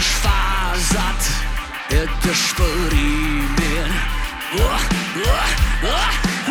ж фазат, это ж время. О, о, о, о!